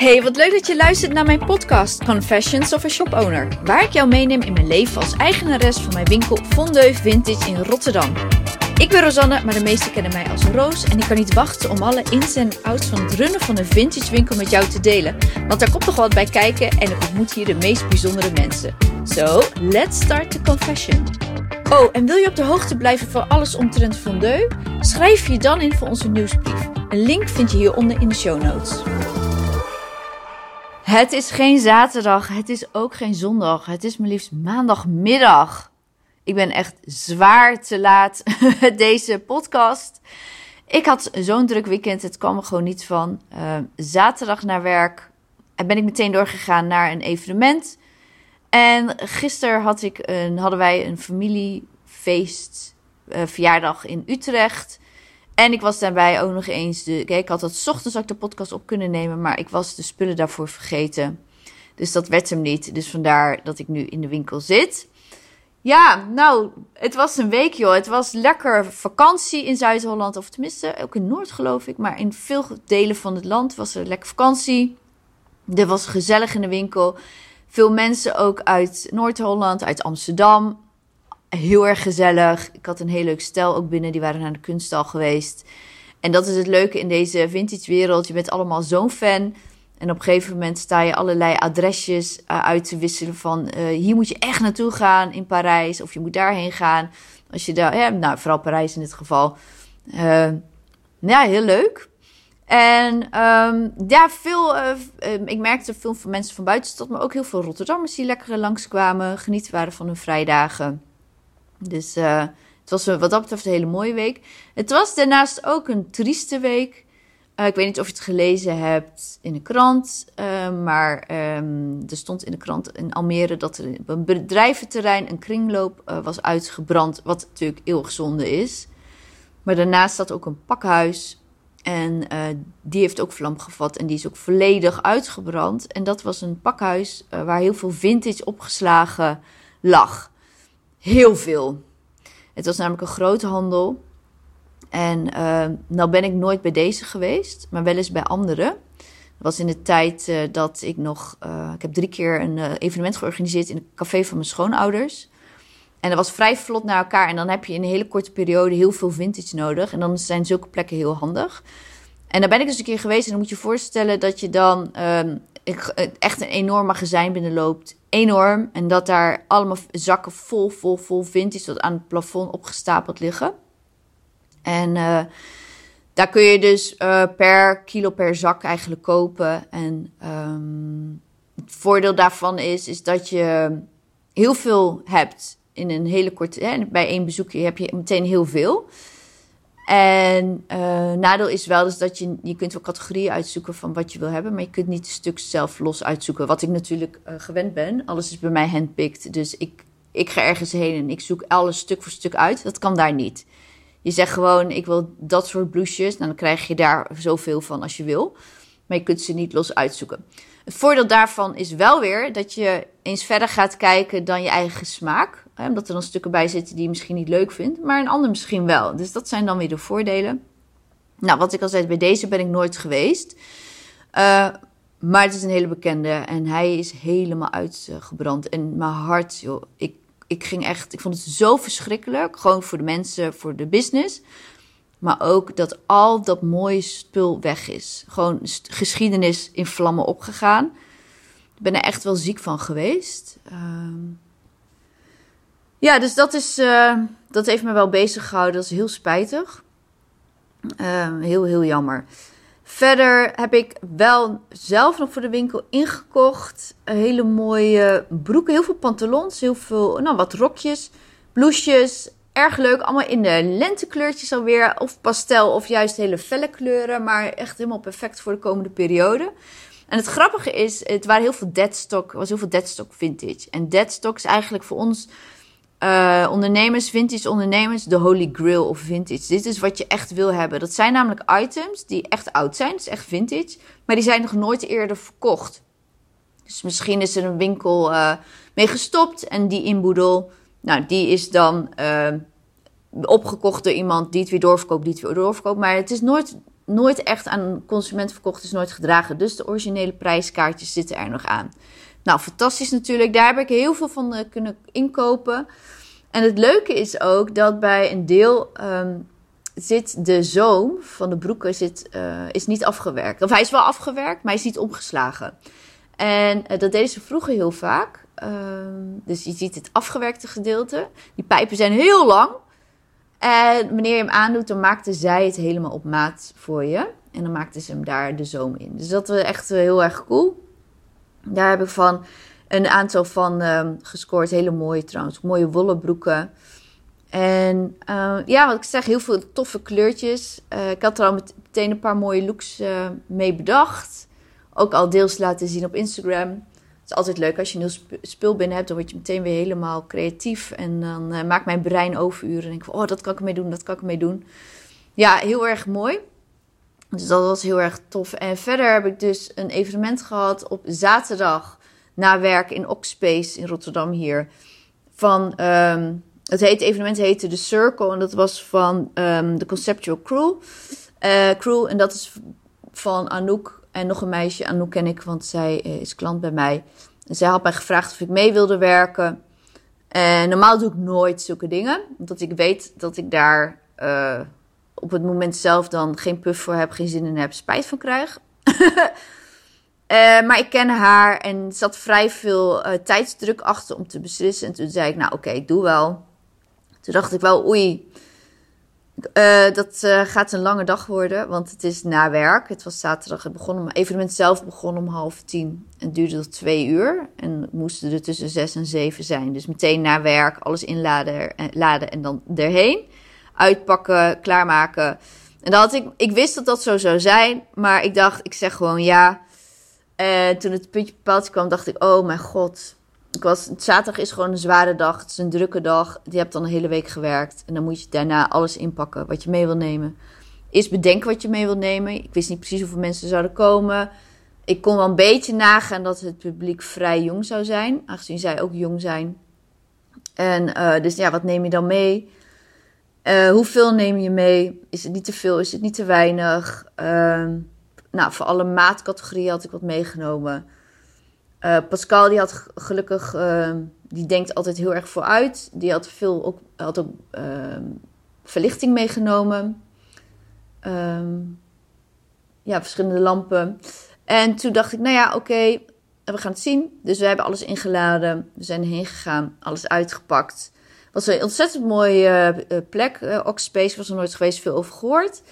Hey, wat leuk dat je luistert naar mijn podcast Confessions of a Shop Owner, waar ik jou meeneem in mijn leven als eigenares van mijn winkel Fondeu Vintage in Rotterdam. Ik ben Rosanne, maar de meesten kennen mij als Roos en ik kan niet wachten om alle ins en outs van het runnen van een vintage winkel met jou te delen, want daar komt nog wat bij kijken en ik ontmoet hier de meest bijzondere mensen. So, let's start the confession. Oh, en wil je op de hoogte blijven van alles omtrent Fondeu? Schrijf je dan in voor onze nieuwsbrief. Een link vind je hieronder in de show notes. Het is geen zaterdag, het is ook geen zondag. Het is maar liefst maandagmiddag. Ik ben echt zwaar te laat met deze podcast. Ik had zo'n druk weekend, het kwam er gewoon niet van. Uh, zaterdag naar werk en ben ik meteen doorgegaan naar een evenement. En gisteren had ik een, hadden wij een familiefeest, uh, verjaardag in Utrecht. En ik was daarbij ook nog eens. De, ik had dat ochtends ook de podcast op kunnen nemen, maar ik was de spullen daarvoor vergeten. Dus dat werd hem niet. Dus vandaar dat ik nu in de winkel zit. Ja, nou, het was een week, joh. Het was lekker vakantie in Zuid-Holland. Of tenminste, ook in Noord, geloof ik. Maar in veel delen van het land was er lekker vakantie. Er was gezellig in de winkel. Veel mensen ook uit Noord-Holland, uit Amsterdam heel erg gezellig. Ik had een heel leuk stel ook binnen. Die waren naar de kunststal geweest. En dat is het leuke in deze vintage wereld. Je bent allemaal zo'n fan. En op een gegeven moment sta je allerlei adresjes uh, uit te wisselen van... Uh, hier moet je echt naartoe gaan in Parijs. Of je moet daarheen gaan. Als je daar... Ja, nou, vooral Parijs in dit geval. Uh, ja, heel leuk. En um, ja, veel... ik merkte veel van mensen van buitenstad... maar ook heel veel Rotterdammers die lekker langskwamen. Genieten waren van hun vrijdagen. Dus uh, het was wat dat betreft een hele mooie week. Het was daarnaast ook een trieste week. Uh, ik weet niet of je het gelezen hebt in de krant. Uh, maar um, er stond in de krant in Almere dat er op een bedrijventerrein een kringloop was uitgebrand. Wat natuurlijk eeuwig zonde is. Maar daarnaast zat ook een pakhuis. En die heeft ook vlam gevat. En die is ook volledig uitgebrand. En dat was een pakhuis waar heel veel vintage opgeslagen lag. Heel veel. Het was namelijk een grote handel. En uh, nou ben ik nooit bij deze geweest, maar wel eens bij andere. Dat was in de tijd uh, dat ik nog... Uh, ik heb drie keer een evenement georganiseerd in het café van mijn schoonouders. En dat was vrij vlot naar elkaar. En dan heb je in een hele korte periode heel veel vintage nodig. En dan zijn zulke plekken heel handig. En daar ben ik dus een keer geweest. En dan moet je je voorstellen dat je dan ehm, echt een enorm magazijn binnenloopt enorm. En dat daar allemaal zakken vol, vol, vol vintage tot aan het plafond opgestapeld liggen. En uh, daar kun je dus uh, per kilo per zak eigenlijk kopen. En um, het voordeel daarvan is, is dat je heel veel hebt in een hele korte... Hè, bij één bezoekje heb je meteen heel veel. En uh, nadeel is wel dus dat je, je kunt wel categorieën uitzoeken van wat je wil hebben, maar je kunt niet een stuk zelf los uitzoeken. Wat ik natuurlijk uh, gewend ben. Alles is bij mij handpicked. Dus ik, ik ga ergens heen en ik zoek alles stuk voor stuk uit. Dat kan daar niet. Je zegt gewoon, ik wil dat soort blouses. Nou, dan krijg je daar zoveel van als je wil. Maar je kunt ze niet los uitzoeken. Het voordeel daarvan is wel weer dat je eens verder gaat kijken dan je eigen smaak. Hè, omdat er dan stukken bij zitten die je misschien niet leuk vindt, maar een ander misschien wel. Dus dat zijn dan weer de voordelen. Nou, wat ik al zei, bij deze ben ik nooit geweest. Uh, maar het is een hele bekende en hij is helemaal uitgebrand. En mijn hart, joh, ik, ik ging echt, ik vond het zo verschrikkelijk. Gewoon voor de mensen, voor de business. Maar ook dat al dat mooie spul weg is. Gewoon geschiedenis in vlammen opgegaan. Ik ben er echt wel ziek van geweest. Uh... Ja, dus dat, is, uh, dat heeft me wel bezig gehouden. Dat is heel spijtig. Uh, heel, heel jammer. Verder heb ik wel zelf nog voor de winkel ingekocht. Hele mooie broeken, heel veel pantalons, heel veel, nou wat rokjes, blouses Erg leuk, allemaal in de lentekleurtjes alweer. Of pastel of juist hele felle kleuren. Maar echt helemaal perfect voor de komende periode. En het grappige is, het waren heel veel deadstock, was heel veel deadstock vintage. En deadstock is eigenlijk voor ons uh, ondernemers, vintage ondernemers, de holy grail of vintage. Dit is wat je echt wil hebben. Dat zijn namelijk items die echt oud zijn, is echt vintage. Maar die zijn nog nooit eerder verkocht. Dus misschien is er een winkel uh, mee gestopt en die inboedel nou, die is dan uh, opgekocht door iemand die het weer doorverkoopt, die het weer doorverkoopt. Maar het is nooit nooit echt aan consumenten verkocht, is nooit gedragen. Dus de originele prijskaartjes zitten er nog aan. Nou, fantastisch natuurlijk. Daar heb ik heel veel van uh, kunnen inkopen. En het leuke is ook dat bij een deel um, zit de zoom van de broeken zit, uh, is niet afgewerkt. Of hij is wel afgewerkt, maar hij is niet omgeslagen. En uh, dat deden ze vroeger heel vaak. Um, dus je ziet het afgewerkte gedeelte. Die pijpen zijn heel lang. En wanneer je hem aandoet, dan maakten zij het helemaal op maat voor je. En dan maakten ze hem daar de zoom in. Dus dat was echt heel erg cool. Daar heb ik van een aantal van um, gescoord. Hele mooie trouwens. Mooie wollen broeken. En uh, ja, wat ik zeg, heel veel toffe kleurtjes. Uh, ik had er al meteen een paar mooie looks uh, mee bedacht. Ook al deels laten zien op Instagram. Het is altijd leuk als je een nieuw spul binnen hebt. Dan word je meteen weer helemaal creatief. En dan maakt mijn brein overuren. En ik van, oh, dat kan ik ermee doen, dat kan ik ermee doen. Ja, heel erg mooi. Dus dat was heel erg tof. En verder heb ik dus een evenement gehad op zaterdag na werk in Oxspace in Rotterdam hier. Van, um, het heet, evenement heette The Circle en dat was van um, de Conceptual Crew. Uh, crew en dat is van Anouk en nog een meisje. Anouk ken ik, want zij uh, is klant bij mij. En zij had mij gevraagd of ik mee wilde werken. En normaal doe ik nooit zulke dingen, omdat ik weet dat ik daar uh, op het moment zelf dan geen puff voor heb, geen zin in heb, spijt van krijg. Uh, maar ik ken haar en zat vrij veel uh, tijdsdruk achter om te beslissen. En toen zei ik, nou oké, ik doe wel. Toen dacht ik wel, oei, uh, dat gaat een lange dag worden, want het is na werk. Het was zaterdag, het begon om, evenement zelf begon om half tien en duurde tot twee uur. En moesten er tussen zes en zeven zijn. Dus meteen na werk, alles inladen laden en dan erheen. Uitpakken, klaarmaken. En dan had ik, ik wist dat dat zo zou zijn, maar ik dacht, ik zeg gewoon ja. En toen het puntje paaltje kwam, dacht ik, oh mijn god. Ik was, zaterdag is gewoon een zware dag. Het is een drukke dag. Je hebt dan een hele week gewerkt. En dan moet je daarna alles inpakken wat je mee wil nemen. Eerst bedenken wat je mee wil nemen. Ik wist niet precies hoeveel mensen zouden komen. Ik kon wel een beetje nagaan dat het publiek vrij jong zou zijn. Aangezien zij ook jong zijn. En uh, dus ja, wat neem je dan mee? Uh, hoeveel neem je mee? Is het niet te veel? Is het niet te weinig? Uh, nou, voor alle maatcategorieën had ik wat meegenomen. Uh, Pascal, die had gelukkig, uh, die denkt altijd heel erg vooruit. Die had veel ook, had ook uh, verlichting meegenomen. Ja, verschillende lampen. En toen dacht ik, nou ja, oké, we gaan het zien. Dus we hebben alles ingeladen. We zijn heen gegaan, alles uitgepakt. Was een ontzettend mooie plek. Uh, Oxspace was er nooit geweest, veel over gehoord.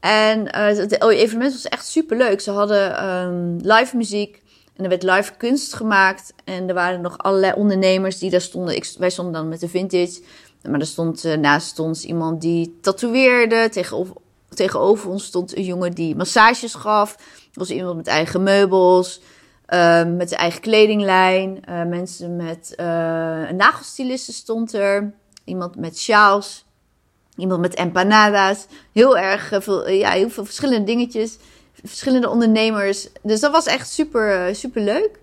En uh, het evenement was echt super leuk. Ze hadden um, live muziek en er werd live kunst gemaakt. En er waren nog allerlei ondernemers die daar stonden. Ik, wij stonden dan met de vintage. Maar er stond naast ons iemand die tatoeëerde. Tegenover, tegenover ons stond een jongen die massages gaf. Er was iemand met eigen meubels. Uh, met zijn eigen kledinglijn. Uh, mensen met een nagelstyliste stond er. Iemand met sjaals. Iemand met empanadas. Heel erg veel, ja, heel veel verschillende dingetjes. Verschillende ondernemers. Dus dat was echt super, super leuk.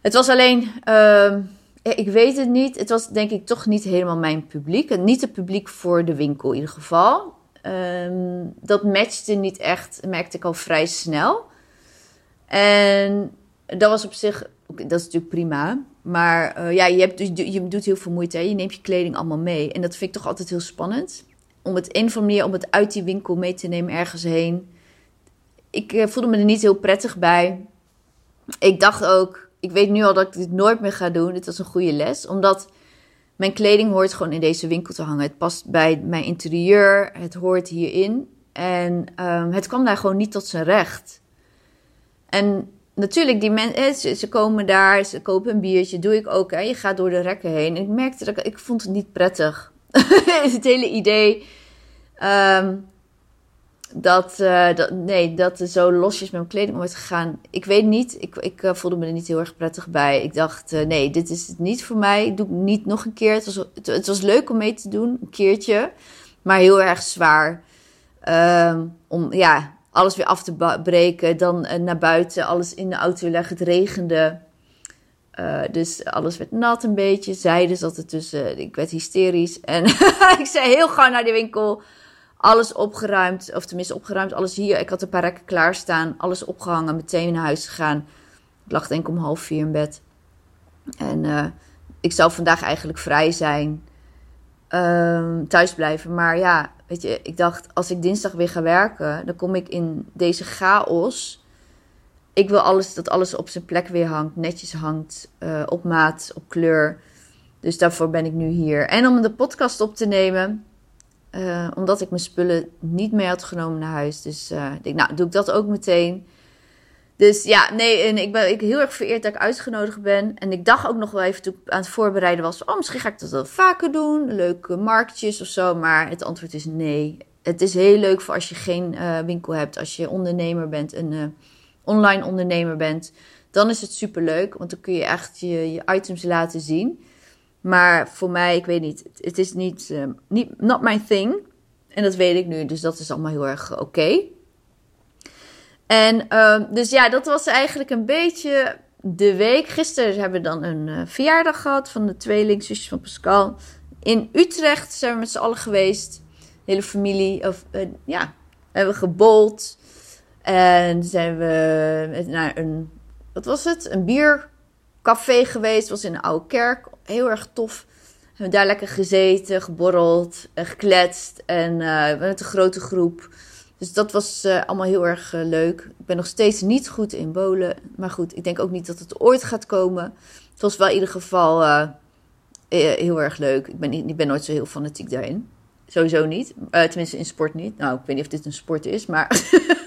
Het was alleen, uh, ik weet het niet. Het was denk ik toch niet helemaal mijn publiek. Niet het publiek voor de winkel in ieder geval. Dat matchte niet echt, merkte ik al vrij snel. En dat was op zich, dat is natuurlijk prima. Maar uh, ja, je, hebt, dus, je doet heel veel moeite. Hè? Je neemt je kleding allemaal mee. En dat vind ik toch altijd heel spannend. Om het manier om het uit die winkel mee te nemen ergens heen. Ik uh, voelde me er niet heel prettig bij. Ik dacht ook, ik weet nu al dat ik dit nooit meer ga doen. Dit was een goede les. Omdat mijn kleding hoort gewoon in deze winkel te hangen. Het past bij mijn interieur. Het hoort hierin. En um, het kwam daar gewoon niet tot zijn recht. En natuurlijk, die mensen, ze komen daar, ze kopen een biertje, doe ik ook. Hè. Je gaat door de rekken heen. En ik merkte dat ik, ik vond het niet prettig. het hele idee um, dat, uh, dat, nee, dat er zo losjes met mijn kleding wordt gegaan. Ik weet niet, ik, ik uh, voelde me er niet heel erg prettig bij. Ik dacht, uh, nee, dit is het niet voor mij. Ik doe het niet nog een keer. Het was, het, was leuk om mee te doen, een keertje. Maar heel erg zwaar. Um, om, ja, alles weer af te breken. Dan uh, naar buiten, alles in de auto leggen. Het regende. Uh, dus alles werd nat een beetje. Zeiden zat er tussen. Ik werd hysterisch. En ik zei heel gauw naar de winkel. alles opgeruimd, of tenminste opgeruimd, alles hier. Ik had een paar rekken klaarstaan, alles opgehangen, meteen naar huis gegaan. Ik lag denk ik om half vier in bed. En uh, ik zou vandaag eigenlijk vrij zijn, uh, thuis blijven. Maar ja, weet je, ik dacht, als ik dinsdag weer ga werken, dan kom ik in deze chaos. Ik wil alles, dat alles op zijn plek weer hangt, netjes hangt, uh, op maat, op kleur. Dus daarvoor ben ik nu hier. En om de podcast op te nemen, uh, omdat ik mijn spullen niet mee had genomen naar huis. Dus ik denk, nou, doe ik dat ook meteen. Dus ja, nee, en ik ben ik heel erg vereerd dat ik uitgenodigd ben. En ik dacht ook nog wel even toen aan het voorbereiden was: oh, misschien ga ik dat wel vaker doen. Leuke marktjes of zo. Maar het antwoord is nee. Het is heel leuk voor als je geen uh, winkel hebt, als je ondernemer bent, een uh, online ondernemer bent. Dan is het super leuk, want dan kun je echt je, je items laten zien. Maar voor mij, ik weet niet, het is niet, uh, niet not my thing. En dat weet ik nu, dus dat is allemaal heel erg oké. En uh, dus ja, dat was eigenlijk een beetje de week. Gisteren hebben we dan een uh, verjaardag gehad van de tweelingzusjes van Pascal. In Utrecht zijn we met z'n allen geweest. De hele familie, of uh, ja, hebben we gebold. En zijn we naar een, wat was het? Een biercafé geweest. Was in een oude kerk. Heel erg tof. We hebben daar lekker gezeten, geborreld, gekletst. En uh, met een grote groep. Dus dat was uh, allemaal heel erg uh, leuk. Ik ben nog steeds niet goed in bolen. Maar goed, ik denk ook niet dat het ooit gaat komen. Het was wel in ieder geval uh, heel erg leuk. Ik ben, ik ben nooit zo heel fanatiek daarin. Sowieso niet. tenminste in sport niet. Nou, ik weet niet of dit een sport is, maar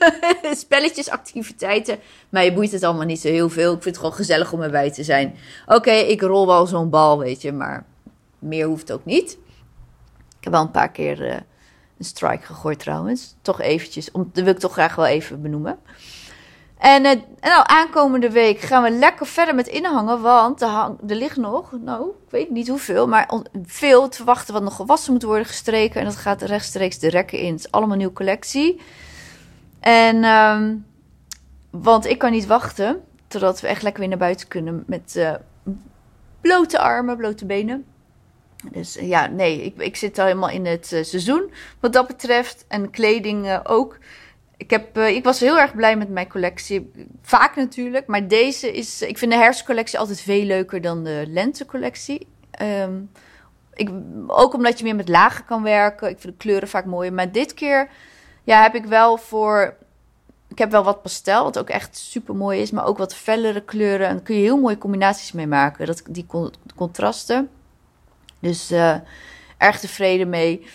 spelletjes, activiteiten. Maar je boeit het allemaal niet zo heel veel. Ik vind het gewoon gezellig om erbij te zijn. Oké, ik rol wel zo'n bal, weet je, maar meer hoeft ook niet. Ik heb wel een paar keer strike gegooid trouwens. Toch eventjes, om, dat wil ik toch graag wel even benoemen. En, en nou, aankomende week gaan we lekker verder met inhangen, want er, hang, ligt nog, nou, ik weet niet hoeveel, maar veel te wachten wat nog gewassen moet worden gestreken. En dat gaat rechtstreeks de rekken in. Het is allemaal een nieuwe collectie. En, um, want ik kan niet wachten totdat we echt lekker weer naar buiten kunnen met uh, blote armen, blote benen. Dus ja, nee, ik, ik zit al helemaal in het uh, seizoen wat dat betreft. En kleding uh, ook. Ik, heb, ik was heel erg blij met mijn collectie. Vaak natuurlijk, maar deze is... Ik vind de herfstcollectie altijd veel leuker dan de lentecollectie. Um, ik, ook omdat je meer met lagen kan werken. Ik vind de kleuren vaak mooier. Maar dit keer ja, heb ik wel voor... Ik heb wel wat pastel, wat ook echt super mooi is. Maar ook wat fellere kleuren. En daar kun je heel mooie combinaties mee maken. Dat, die contrasten. Dus uh, erg tevreden mee.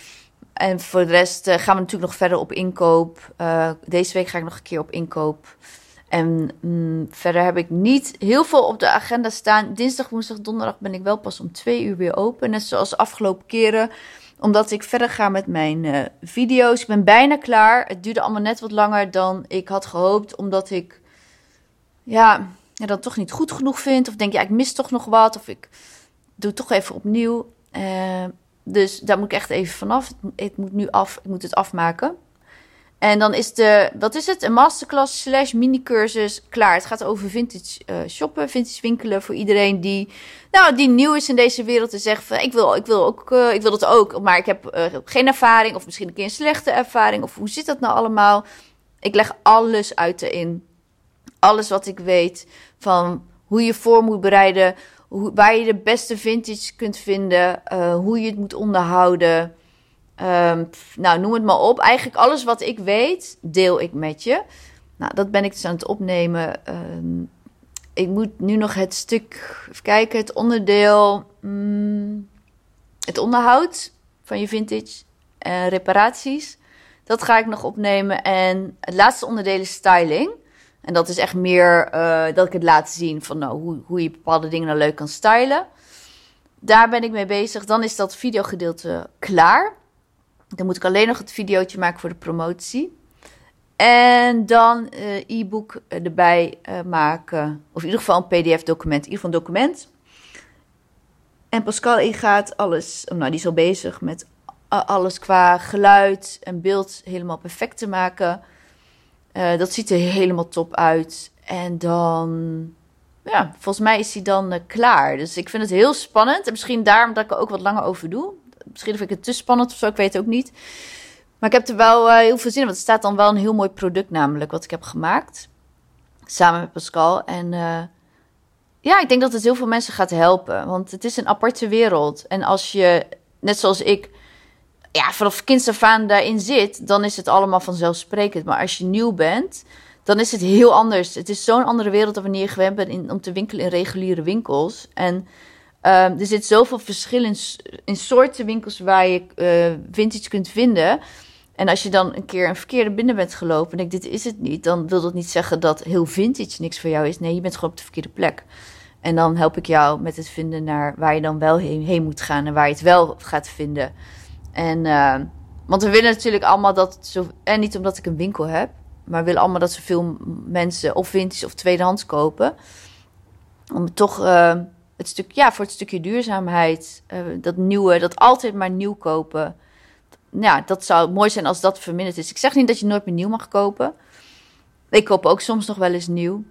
En voor de rest uh, gaan we natuurlijk nog verder op inkoop. Uh, deze week ga ik nog een keer op inkoop. En mm, verder heb ik niet heel veel op de agenda staan. Dinsdag, woensdag, donderdag ben ik wel pas om twee uur weer open. Net zoals de afgelopen keren. Omdat ik verder ga met mijn video's. Ik ben bijna klaar. Het duurde allemaal net wat langer dan ik had gehoopt. Omdat ik ja, ja, dat toch niet goed genoeg vind. Of denk, ja, ik mis toch nog wat. Of ik doe toch even opnieuw. Uh, dus daar moet ik echt even vanaf. Het moet nu af, ik moet het afmaken. En dan is de, wat is het? Een masterclass slash mini-cursus klaar. Het gaat over vintage uh, shoppen, vintage winkelen voor iedereen die, nou, die nieuw is in deze wereld en zegt van, ik wil, ik wil ook, uh, ik wil dat ook, maar ik heb geen ervaring of misschien een keer een slechte ervaring of hoe zit dat nou allemaal? Ik leg alles uit erin. Alles wat ik weet van hoe je voor moet bereiden, hoe, waar je de beste vintage kunt vinden, uh, hoe je het moet onderhouden. Um, nou, noem het maar op. Eigenlijk alles wat ik weet, deel ik met je. Nou, dat ben ik dus aan het opnemen. Um, ik moet nu nog het stuk, even kijken, het onderdeel, mm, het onderhoud van je vintage en reparaties. Dat ga ik nog opnemen. En het laatste onderdeel is styling. En dat is echt meer uh, dat ik het laat zien van nou, hoe, hoe je bepaalde dingen nou leuk kan stylen. Daar ben ik mee bezig. Dan is dat videogedeelte klaar. Dan moet ik alleen nog het videootje maken voor de promotie. En dan uh, e-book erbij uh, maken. Of in ieder geval een pdf-document. In ieder geval een document. En Pascal ingaat alles. Nou, die is al bezig met alles qua geluid en beeld helemaal perfect te maken. Uh, dat ziet er helemaal top uit. En dan, ja, volgens mij is hij dan uh, klaar. Dus ik vind het heel spannend. En misschien daarom dat ik er ook wat langer over doe. Misschien vind ik het te spannend of zo, ik weet het ook niet. Maar ik heb er wel heel veel zin in, want er staat dan wel een heel mooi product namelijk, wat ik heb gemaakt. Samen met Pascal. En ja, ik denk dat het heel veel mensen gaat helpen. Want het is een aparte wereld. En als je, net zoals ik, ja, vanaf kinds af aan daarin zit, dan is het allemaal vanzelfsprekend. Maar als je nieuw bent, dan is het heel anders. Het is zo'n andere wereld dan wanneer je gewend bent in, om te winkelen in reguliere winkels. En ehm, er zit zoveel verschil in, soorten winkels waar je uh, vintage kunt vinden. En als je dan een keer een verkeerde binnen bent gelopen en denk dit is het niet, dan wil dat niet zeggen dat heel vintage niks voor jou is. Nee, je bent gewoon op de verkeerde plek. En dan help ik jou met het vinden naar waar je dan wel heen moet gaan en waar je het wel gaat vinden. En, uh, want we willen natuurlijk allemaal dat zo. En niet omdat ik een winkel heb, maar we willen allemaal dat zoveel mensen of vintage of tweedehands kopen. Om toch uh, het stuk, ja, voor het stukje duurzaamheid, dat nieuwe, dat altijd maar nieuw kopen. Ja, dat zou mooi zijn als dat verminderd is. Ik zeg niet dat je nooit meer nieuw mag kopen. Ik koop ook soms nog wel eens nieuw.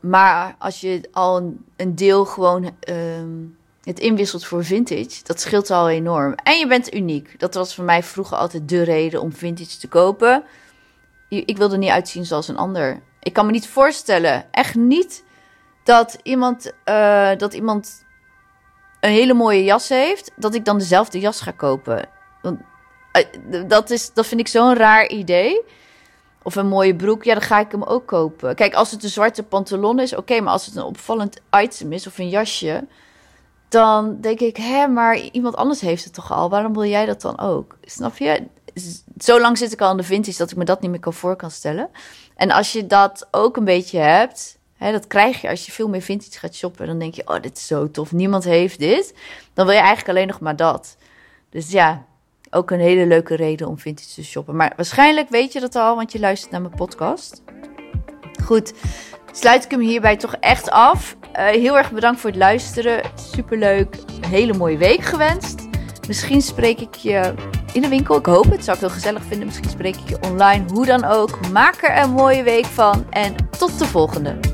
Maar als je al een, deel gewoon uh, het inwisselt voor vintage, dat scheelt al enorm. En je bent uniek. Dat was voor mij vroeger altijd de reden om vintage te kopen. Ik wilde niet uitzien zoals een ander. Ik kan me niet voorstellen, echt niet, dat iemand, uh, dat iemand een hele mooie jas heeft, dat ik dan dezelfde jas ga kopen. Want, eh, dat, is, dat vind ik zo'n raar idee. Of een mooie broek, ja, dan ga ik hem ook kopen. Kijk, als het een zwarte pantalon is, oké. maar als het een opvallend item is of een jasje, dan denk ik, hè, maar iemand anders heeft het toch al? Waarom wil jij dat dan ook? Snap je? Zo lang zit ik al in de vintage dat ik me dat niet meer kan voor kan stellen. En als je dat ook een beetje hebt, hè, dat krijg je als je veel meer vintage gaat shoppen. Dan denk je, oh, dit is zo tof. Niemand heeft dit. Dan wil je eigenlijk alleen nog maar dat. Dus ja, ook een hele leuke reden om vintage te shoppen. Maar waarschijnlijk weet je dat al, want je luistert naar mijn podcast. Goed, sluit ik hem hierbij toch echt af. Uh, heel erg bedankt voor het luisteren. Superleuk. Een hele mooie week gewenst. Misschien spreek ik je in de winkel. Ik hoop het. Zou ik heel gezellig vinden. Misschien spreek ik je online. Hoe dan ook. Maak er een mooie week van. En tot de volgende.